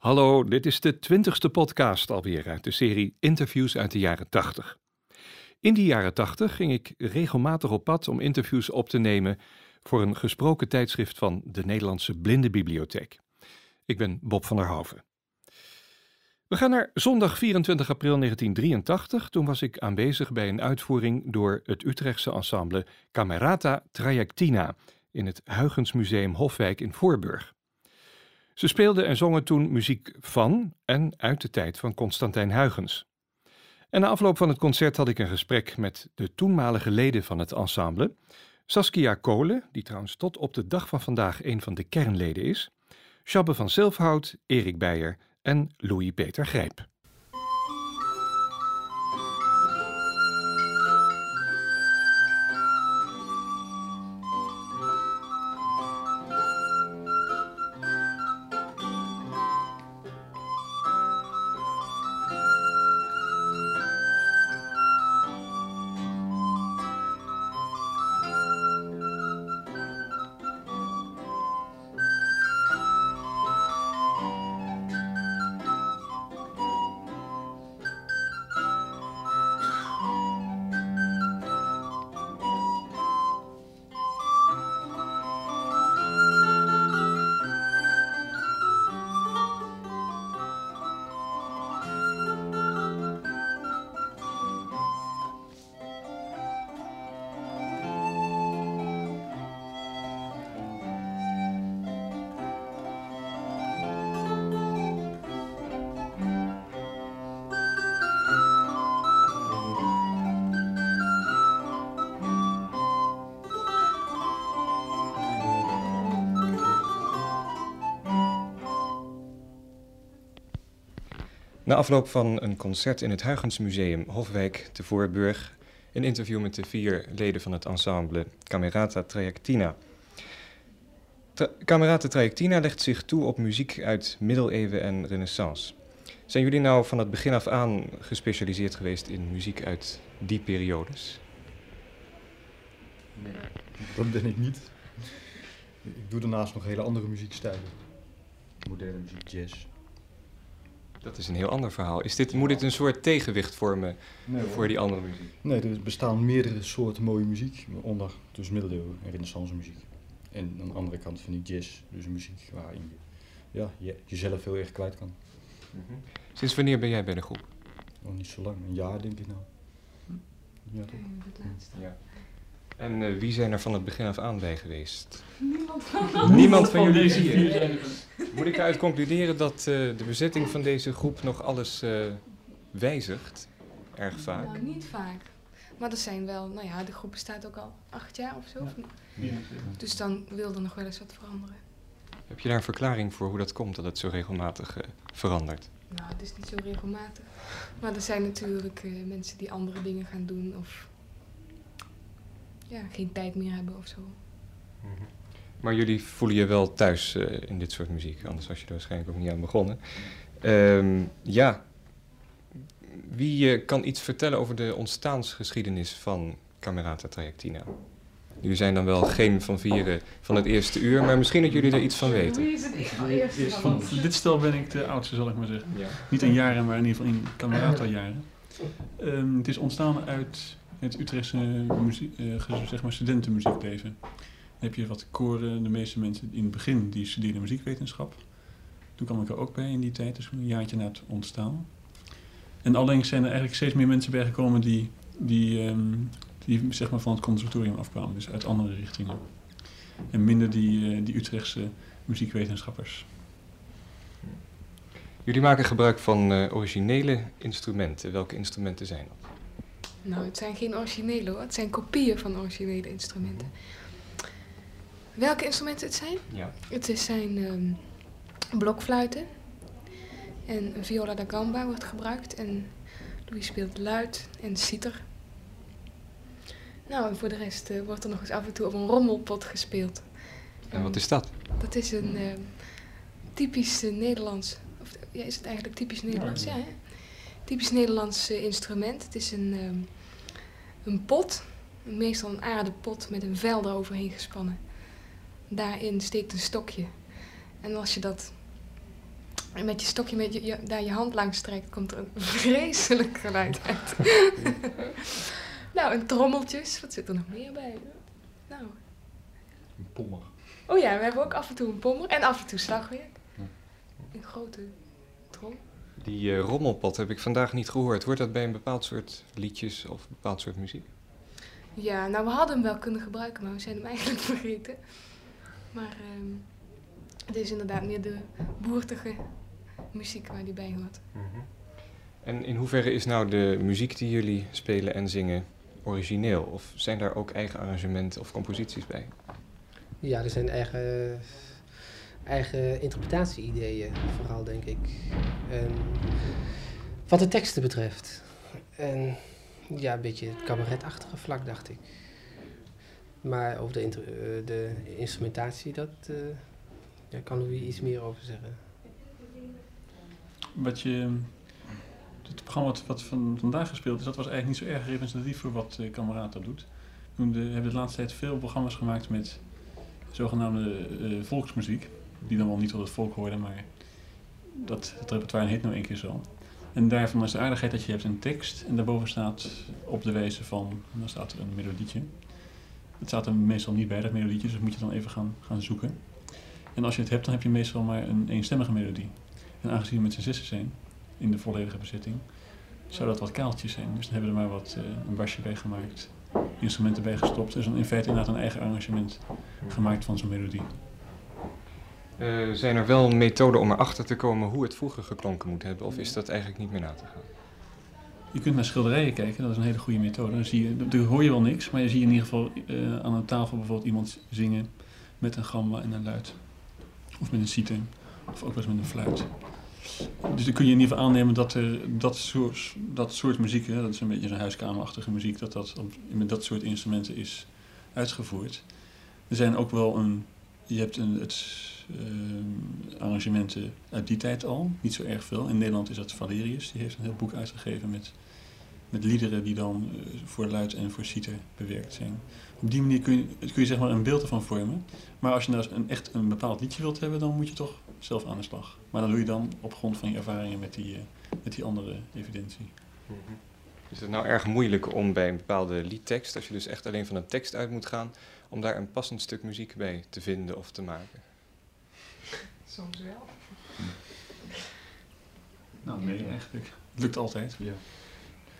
Hallo, dit is de twintigste podcast alweer uit de serie Interviews uit de jaren 80. In die jaren 80 ging ik regelmatig op pad om interviews op te nemen voor een gesproken tijdschrift van de Nederlandse Blindenbibliotheek. Ik ben Bob van der Hoven. We gaan naar zondag 24 april 1983. Toen was ik aanwezig bij een uitvoering door het Utrechtse ensemble Camerata Trajectina in het Huygensmuseum Hofwijk in Voorburg. Ze speelden en zongen toen muziek van en uit de tijd van Constantijn Huygens. En na afloop van het concert had ik een gesprek met de toenmalige leden van het ensemble, Saskia Kolen, die trouwens tot op de dag van vandaag een van de kernleden is, Shabbe van Zilfhout, Erik Beijer en Louis-Peter Grijp. Na afloop van een concert in het Huygensmuseum Hofwijk te Voorburg, een interview met de vier leden van het ensemble Camerata Trajectina. Tra Camerata Trajectina legt zich toe op muziek uit middeleeuwen en renaissance. Zijn jullie nou van het begin af aan gespecialiseerd geweest in muziek uit die periodes? Nee, dat ben ik niet. Ik doe daarnaast nog hele andere muziekstijlen. Moderne muziek, jazz. Dat is een heel ander verhaal. Is dit, moet dit een soort tegenwicht vormen Nee, voor die andere muziek? Nee, er bestaan meerdere soorten mooie muziek, onder dus middeleeuwen en renaissance muziek. En aan de andere kant vind ik jazz, dus muziek waarin je ja, je, jezelf heel erg kwijt kan. Sinds wanneer ben jij bij de groep? Nog niet zo lang, een jaar denk ik nou. Ja, toch? Ja. En eh, wie zijn er van het begin af aan bij geweest? Niemand van Niemand van jullie. Moet ik eruit concluderen dat eh, de bezetting van deze groep nog alles eh, wijzigt? Erg vaak. Nou, niet vaak. Maar er zijn wel, nou ja, de groep bestaat ook al acht jaar of zo. Dus dan wil er nog wel eens wat veranderen. Heb je daar een verklaring voor hoe dat komt dat het zo regelmatig eh, verandert? Nou, het is niet zo regelmatig. Maar er zijn natuurlijk eh, mensen die andere dingen gaan doen of ja, geen tijd meer hebben of zo. Maar jullie voelen je wel thuis eh, in dit soort muziek, anders was je er waarschijnlijk ook niet aan begonnen. Ehm, ja, wie eh, kan iets vertellen over de ontstaansgeschiedenis van Camerata Trajectina? Jullie zijn dan wel geen van vieren van het eerste uur, maar misschien dat jullie er iets van weten. Wie is het eerste Van dit stel ben ik de oudste, zal ik maar zeggen. Ja. Niet in jaren, maar in ieder geval in Camerata-jaren. Ehm, het is ontstaan uit het Utrechtse muziek, eh, zeg maar studentenmuziekleven. Heb je wat koren, de meeste mensen in het begin die studeerden muziekwetenschap. Toen kwam ik er ook bij in die tijd, dus een jaartje na het ontstaan. En allengs zijn er eigenlijk steeds meer mensen bijgekomen die, die, ehm, die zeg maar van het conservatorium afkwamen, dus uit andere richtingen. En minder die, eh, die Utrechtse muziekwetenschappers. Jullie maken gebruik van eh, originele instrumenten. Welke instrumenten zijn dat? Nou, het zijn geen originele hoor. Het zijn kopieën van originele instrumenten. Welke instrumenten het zijn? Ja. Het is zijn ehm, blokfluiten. En een viola da gamba wordt gebruikt. En Louis speelt luid en citer. Nou, en voor de rest eh, wordt er nog eens af en toe op een rommelpot gespeeld. En wat is dat? Dat is een ehm, typisch eh, Nederlands... Of ja, is het eigenlijk typisch Nederlands? Ja, hè? Typisch Nederlands eh, instrument. Het is een, ehm, een pot. Meestal een aardepot met een vel eroverheen gespannen. Daarin steekt een stokje. En als je dat met je stokje met je, je- daar je hand langs trekt, komt er een vreselijk geluid uit. nou, en trommeltjes. Wat zit er nog meer bij? Nou. Een pommer. Oh ja, we hebben ook af en toe een pommer en af en toe slagwerk. Een grote trom. Die eh, rommelpot heb ik vandaag niet gehoord. Hoort dat bij een bepaald soort liedjes of een bepaald soort muziek? Ja, nou we hadden hem wel kunnen gebruiken, maar we zijn hem eigenlijk vergeten. Maar ehm, het is inderdaad meer de boertige muziek waar die bij hoort. En in hoeverre is nou de muziek die jullie spelen en zingen origineel? Of zijn daar ook eigen arrangementen of composities bij? Ja, er zijn eigen, eigen interpretatie-ideeën, vooral denk ik. En wat de teksten betreft. En ja, een beetje het cabaretachtige vlak, dacht ik. Maar over de, eh, de instrumentatie, dat eh daar kan Louis iets meer over zeggen. Wat je, het programma wat, van, vandaag gespeeld is, dat was eigenlijk niet zo erg representatief voor wat uh, doet. We hebben de laatste tijd veel programma's gemaakt met zogenaamde eh, volksmuziek. Die dan wel niet tot het volk hoorden, maar dat, het repertoire heet nou één keer zo. En daarvan is de aardigheid dat je hebt een tekst en daarboven staat op de wijze van, dan staat er een melodietje. Het staat er meestal niet bij, dat melodietje, dus moet je dan even gaan, gaan zoeken. En als je het hebt, dan heb je meestal maar een eenstemmige melodie. En aangezien we met z'n zessen zijn, in de volledige bezetting, zou dat wat kaaltjes zijn. Dus dan hebben we er maar wat, eh, een basje bij gemaakt, instrumenten bij gestopt. Dus dan in feite inderdaad een eigen arrangement gemaakt van zo'n melodie. Eh, zijn er wel methoden om erachter te komen hoe het vroeger geklonken moet hebben? Of is dat eigenlijk niet meer na te gaan? Je kunt naar schilderijen kijken, dat is een hele goede methode. Dan zie je, hoor je wel niks, maar je ziet in ieder geval eh, aan een tafel bijvoorbeeld iemand zingen met een gamba en een luid. Of met een citer, of ook wel eens met een fluit. Dus dan kun je in ieder geval aannemen dat er dat soort, dat soort muziek, hè, dat is een beetje zo'n huiskamerachtige muziek, dat dat met dat soort instrumenten is uitgevoerd. Er zijn ook wel een, je hebt een, het, arrangementen uit die tijd al, niet zo erg veel. In Nederland is dat Valerius, die heeft een heel boek uitgegeven met, met liederen die dan eh, voor luid en voor citer bewerkt zijn. Op die manier kun je, kun je zeg maar een beeld ervan vormen. Maar als je nou een, echt een bepaald liedje wilt hebben, dan moet je toch zelf aan de slag. Maar dat doe je dan op grond van je ervaringen met die, eh, met die andere evidentie. Is het nou erg moeilijk om bij een bepaalde liedtekst, als je dus echt alleen van een tekst uit moet gaan, om daar een passend stuk muziek bij te vinden of te maken? Soms wel. Nou, nee, eigenlijk. Het lukt altijd.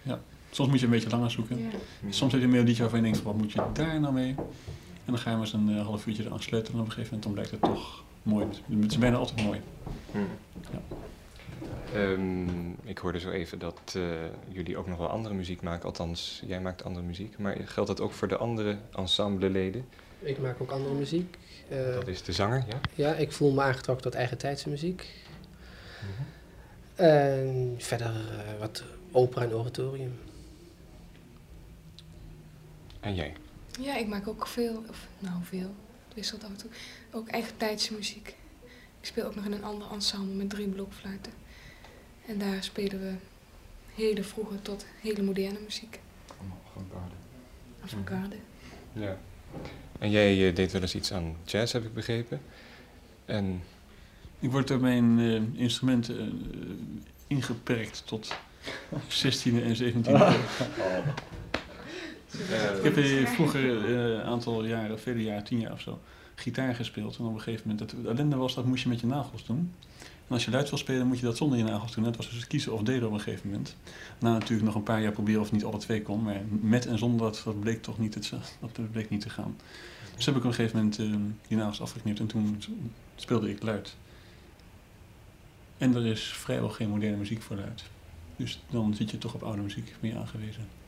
Ja. Soms moet je een beetje langer zoeken. Ja. Soms heb je een melodietje waarvan je denkt, wat moet je daar nou mee? En dan ga je maar eens een eh, half uurtje eraan sleutelen en op een gegeven moment dan blijkt het toch mooi. Het is bijna altijd mooi. Ja. Ehm, ik hoorde zo even dat eh, jullie ook nog wel andere muziek maken. Althans, jij maakt andere muziek. Maar geldt dat ook voor de andere ensembleleden? Ik maak ook andere muziek. Eh, Dat is de zanger, ja? Ja, ik voel me aangetrokken tot eigen tijdse muziek. En verder eh, wat opera en oratorium. En jij? Ja, ik maak ook veel, of nou veel, het wisselt af en toe, ook eigen tijdse muziek. Ik speel ook nog in een ander ensemble met drie blokfluiten. En daar spelen we hele vroege tot hele moderne muziek. Allemaal avant-garde. Avant-garde. Ja. En jij eh, deed wel eens iets aan jazz, heb ik begrepen. En Ik word door mijn eh, instrumenten eh, ingeperkt tot 16e en 17e eeuw. Ik heb vroeger een aantal jaren, vele jaren, tien jaar of zo, gitaar gespeeld. En op een gegeven moment, het ellende was, dat moest je met je nagels doen. En als je luid wil spelen, moet je dat zonder je nagels doen. Het was dus kiezen of delen op een gegeven moment. Na natuurlijk nog een paar jaar proberen of het niet alle twee kon. Maar met en zonder, dat, dat bleek toch niet, het, dat bleek niet te gaan. Dus heb ik op een gegeven moment eh, die nagels afgeknipt en toen speelde ik luid. En er is vrijwel geen moderne muziek voor luid. Dus dan zit je toch op oude muziek meer aangewezen.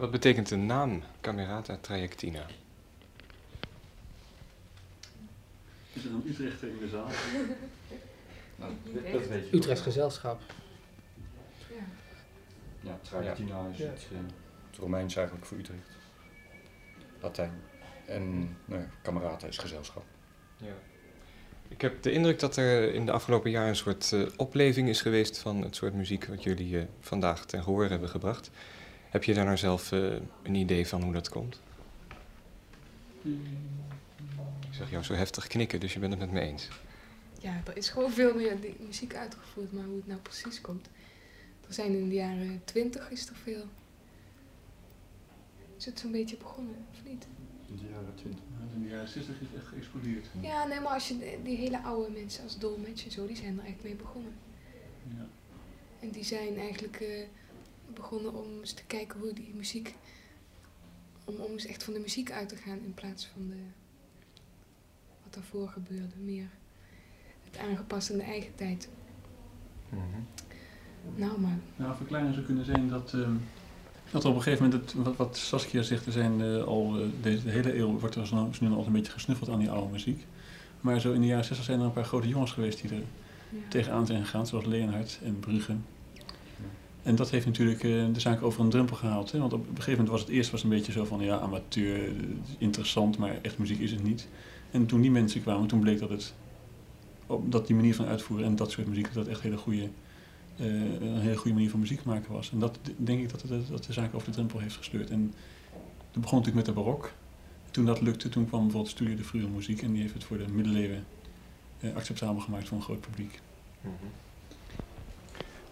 Wat betekent de naam Camerata Trajectina? Is er een Utrechter in de zaal? Nou, dat echt. weet je Utrechts gezelschap. Ja. Ja, Tragentina is het, eh, het Romeins eigenlijk voor Utrecht. Latijn. En nou ja, Camerata is gezelschap. Ja. Ik heb de indruk dat er in de afgelopen jaren een soort eh, opleving is geweest van het soort muziek wat jullie eh, vandaag ten gehoor hebben gebracht. Heb je daar nou zelf eh, een idee van hoe dat komt? Ik zag jou zo heftig knikken, dus je bent het met me eens. ja, er is gewoon veel meer die muziek uitgevoerd, maar hoe het nou precies komt. Er zijn in de jaren twintig is er veel. Is het zo'n beetje begonnen, of niet? In de jaren 20. In de jaren 60 is het echt geëxplodeerd. Ja, nee, maar als je die hele oude mensen als Dolmetsch en zo, die zijn er echt mee begonnen. Ja. En die zijn eigenlijk eh, begonnen om eens te kijken hoe die muziek. Om, om eens echt van de muziek uit te gaan in plaats van de, wat daarvoor gebeurde. Meer het aangepast aan de eigen tijd. Nou, maar Nou, verklaring zou kunnen zijn dat, ehm, dat er op een gegeven moment, het, wat, wat Saskia zegt, er zijn eh, al eh, deze de hele eeuw wordt er nu al een beetje gesnuffeld aan die oude muziek. Maar zo in de jaren 60 zijn er een paar grote jongens geweest die er ja. tegenaan zijn gegaan, zoals Leonhard en Brugge. En dat heeft natuurlijk eh, de zaak over een drempel gehaald. Hè? Want op een gegeven moment was het eerst was een beetje zo van, ja, amateur, eh, interessant, maar echt muziek is het niet. En toen die mensen kwamen, toen bleek dat het, dat die manier van uitvoeren en dat soort muziek, dat echt hele goede, eh, een hele goede manier van muziek maken was. En dat denk ik dat, het, dat de zaak over de drempel heeft gesleurd. En dat begon natuurlijk met de barok. Toen dat lukte, toen kwam bijvoorbeeld Studio de Frühe Muziek en die heeft het voor de middeleeuwen acceptabel gemaakt voor een groot publiek.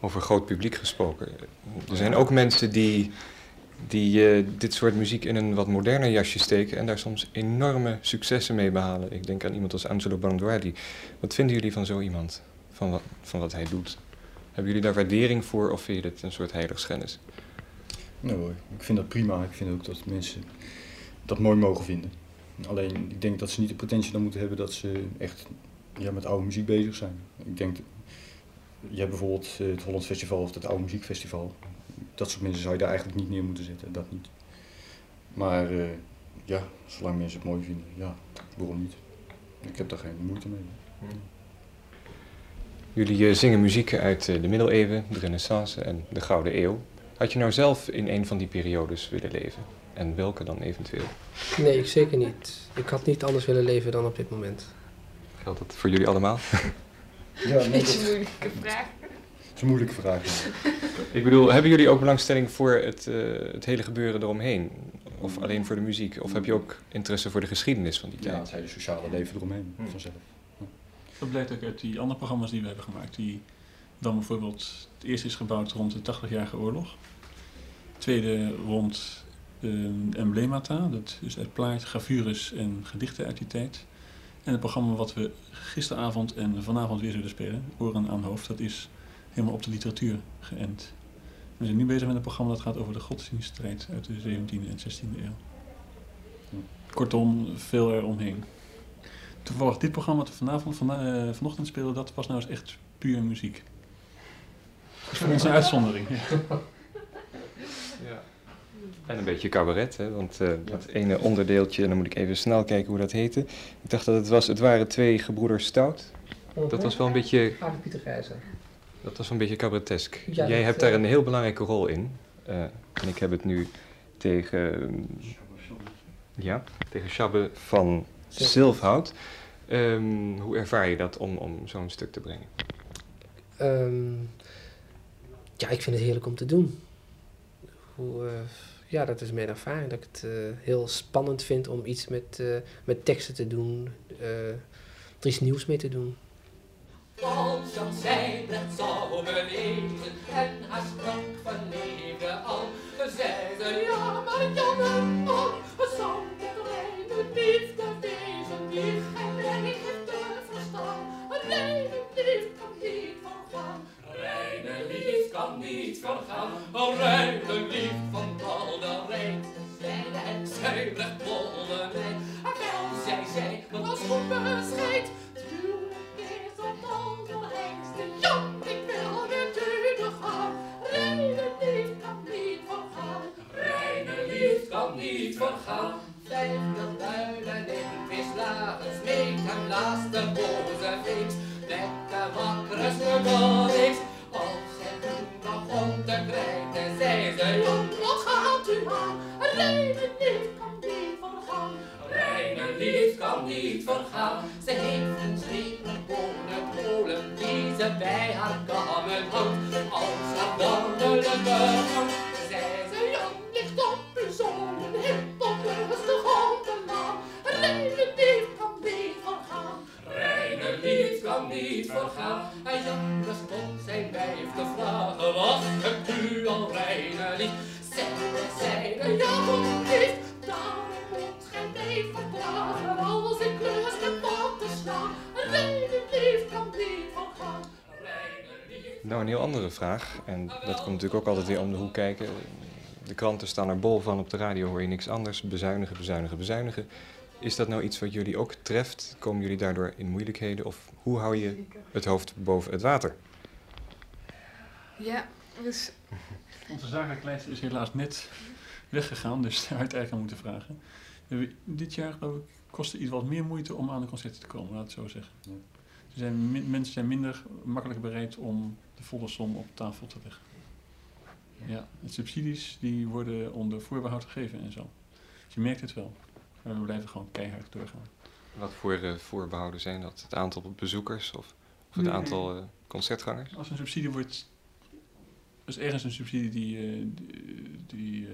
Over groot publiek gesproken. Er zijn ook mensen die, die eh, dit soort muziek in een wat moderner jasje steken en daar soms enorme successen mee behalen. Ik denk aan iemand als Angelo Bandouardi. Wat vinden jullie van zo iemand? Van wat, van wat hij doet? Hebben jullie daar waardering voor of vind je dit een soort heiligschennis? Nou hoor, ik vind dat prima. Ik vind ook dat mensen dat mooi mogen vinden. Alleen, ik denk dat ze niet de potentie dan moeten hebben dat ze echt ja, met oude muziek bezig zijn. Ik denk, je hebt bijvoorbeeld eh, het Holland Festival of het Oude Muziekfestival. Dat soort mensen zou je daar eigenlijk niet neer moeten zetten, dat niet. Maar eh, ja, zolang mensen het mooi vinden, ja, waarom niet? Ik heb daar geen moeite mee. Jullie eh, zingen muziek uit de middeleeuwen, de renaissance en de gouden eeuw. Had je nou zelf in een van die periodes willen leven? En welke dan eventueel? Nee, ik zeker niet. Ik had niet anders willen leven dan op dit moment. Geldt dat voor jullie allemaal? Ja, Een dat beetje moeilijke vraag. is een moeilijke vraag. ja. Ik bedoel, hebben jullie ook belangstelling voor het, eh, het hele gebeuren eromheen? Of alleen voor de muziek? Of heb je ook interesse voor de geschiedenis van die Ja, tijd? het hele sociale leven eromheen, Hmm. vanzelf. Dat blijkt ook uit die andere programma's die we hebben gemaakt. Die dan bijvoorbeeld, het eerste is gebouwd rond de 80-jarige oorlog. Het tweede rond de emblemata, dat is uit plaat, gravures en gedichten uit die tijd. En het programma wat we gisteravond en vanavond weer zullen spelen, Oren aan Hoofd, dat is helemaal op de literatuur geënt. We zijn nu bezig met een programma dat gaat over de godsdienststrijd uit de 17e en 16e eeuw. Kortom, veel eromheen. Toevallig dit programma wat we vanavond, van, eh, vanochtend spelen, dat was nou eens echt puur muziek. Dat is voor ons een uitzondering. Ja. En een beetje cabaret, hè? want eh, dat ene onderdeeltje, dan moet ik even snel kijken hoe dat heette. Ik dacht dat het was, het waren twee gebroeders stout. Dat was wel een beetje, Aardig Pieter Gijzen. dat was wel een beetje cabaretesk. Ja, Jij hebt daar eh, een heel belangrijke rol in. Eh, en ik heb het nu tegen, mm, ja, tegen Shabbe van Zilfhout. Ehm, hoe ervaar je dat om, om zo'n stuk te brengen? Ehm, ja, ik vind het heerlijk om te doen. Hoe, ja, dat is mijn ervaring. Dat ik het eh, heel spannend vind om iets met, eh, met teksten te doen. eh, er iets nieuws mee te doen. Beleven en leven al, kan. Ze heeft een strepen kolen die ze bij haar kamer houdt. Als haar wonderlijke gang, zei ze, Jan ligt op uw zolen, hip op rustig op de laan. Rijden lief kan niet vergaan. Rijden lief kan niet vergaan. En Jan bestond zijn wijf te vragen, Nou, een heel andere vraag. En dat komt natuurlijk ook altijd weer om de hoek kijken. De kranten staan er bol van, op de radio hoor je niks anders. Bezuinigen, bezuinigen, bezuinigen. Is dat nou iets wat jullie ook treft? Komen jullie daardoor in moeilijkheden? Of hoe hou je het hoofd boven het water? Ja, dus Onze zakelijk leider is helaas net weggegaan, dus daar had ik eigenlijk aan moeten vragen. Dit jaar geloof ik kost het iets wat meer moeite om aan de concerten te komen, laat het zo zeggen. Ja. Zijn mensen zijn minder makkelijk bereid om de volle som op tafel te leggen. Ja, de subsidies die worden onder voorbehoud gegeven en zo. Dus je merkt het wel. Maar we blijven gewoon keihard doorgaan. Wat voor eh, voorbehouden zijn dat? Het aantal bezoekers of, of het Nee. aantal eh, concertgangers? Als een subsidie wordt. Als ergens een subsidie die. eh, die, die,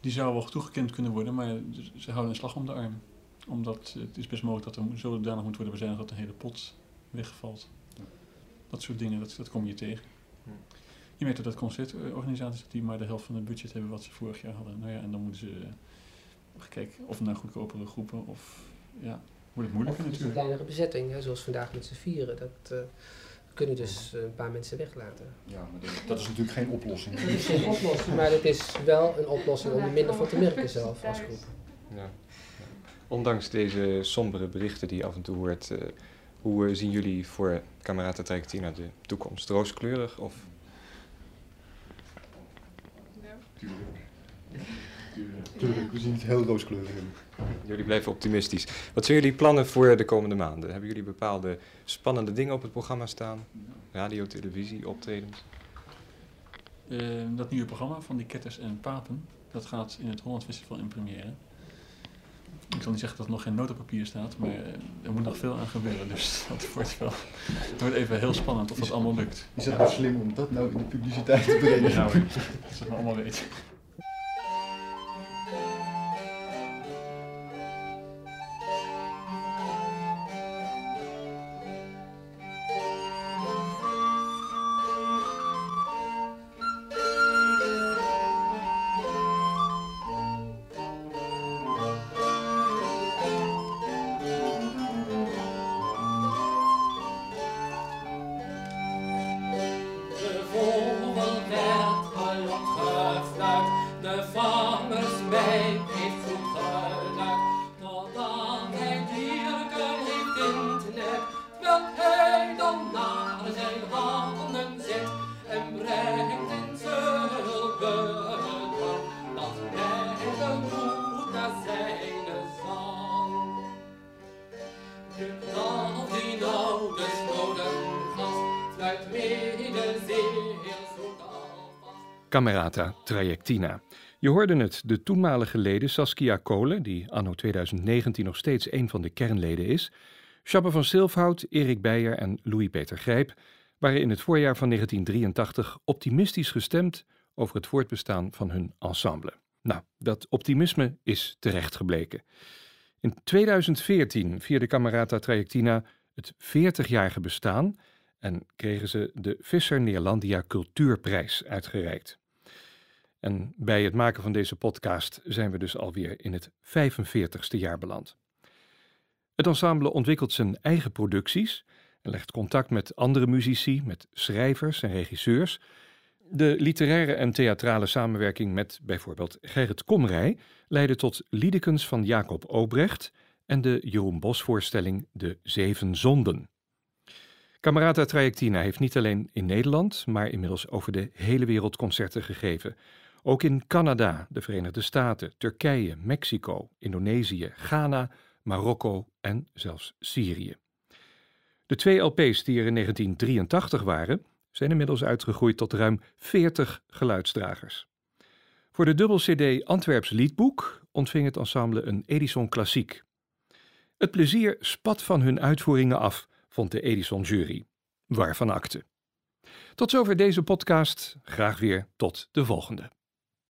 die zou wel toegekend kunnen worden, maar ze houden een slag om de arm. Omdat het is best mogelijk dat er zodanig moet worden bezuinigd dat een hele pot wegvalt. Dat soort dingen, dat, dat kom je tegen. Je merkt ook dat concertorganisaties die maar de helft van het budget hebben wat ze vorig jaar hadden. Nou ja, en dan moeten ze eh, kijken of naar goedkopere groepen of ja, wordt het moeilijker Of iets een natuurlijk. kleinere bezetting, hè, zoals vandaag met z'n vieren. Dat eh, kunnen dus eh, een paar mensen weglaten. Ja, maar dat, dat is natuurlijk geen oplossing. Dat is geen oplossing, maar het is wel een oplossing om er minder van te merken zelf als groep. Ja. Ondanks deze sombere berichten die je af en toe hoort, eh, hoe eh, zien jullie voor Camerata Trajectina de toekomst? Rooskleurig of Tuurlijk, we zien het heel rooskleurig in. jullie blijven optimistisch? Wat zijn jullie plannen voor de komende maanden? Hebben jullie bepaalde spannende dingen op het programma staan? Radio, televisie, optredens? Eh, dat nieuwe programma van die Ketters en Papen, dat gaat in het Holland Festival in première. Ik zal niet zeggen dat er nog geen notenpapier staat, maar eh, er moet nog veel aan gebeuren. Dus dat wordt wel het wordt even heel spannend of dat allemaal lukt. Is dat nou slim om dat nou in de publiciteit te brengen? Ja, dat ze het allemaal weten. Camerata Trajectina. Je hoorde het, de toenmalige leden Saskia Kolen, die anno 2019 nog steeds een van de kernleden is, Shabba van Silfhout, Erik Beijer en Louis-Peter Grijp waren in het voorjaar van 1983 optimistisch gestemd over het voortbestaan van hun ensemble. Nou, dat optimisme is terecht gebleken. In 2014 vierde Camerata Trajectina het 40-jarige bestaan en kregen ze de Visser Neerlandia Cultuurprijs uitgereikt. En bij het maken van deze podcast zijn we dus alweer in het 45ste jaar beland. Het ensemble ontwikkelt zijn eigen producties en legt contact met andere muzici, met schrijvers en regisseurs. De literaire en theatrale samenwerking met bijvoorbeeld Gerrit Komrij leidde tot Liedekens van Jacob Obrecht en de Jeroen Bos voorstelling De Zeven Zonden. Camerata Trajectina heeft niet alleen in Nederland, maar inmiddels over de hele wereld concerten gegeven. Ook in Canada, de Verenigde Staten, Turkije, Mexico, Indonesië, Ghana, Marokko en zelfs Syrië. De twee LP's die er in 1983 waren, zijn inmiddels uitgegroeid tot ruim 40 geluidsdragers. Voor de dubbel-CD Antwerps Liedboek ontving het ensemble een Edison Klassiek. Het plezier spat van hun uitvoeringen af, vond de Edison-jury. Waarvan akte. Tot zover deze podcast. Graag weer tot de volgende.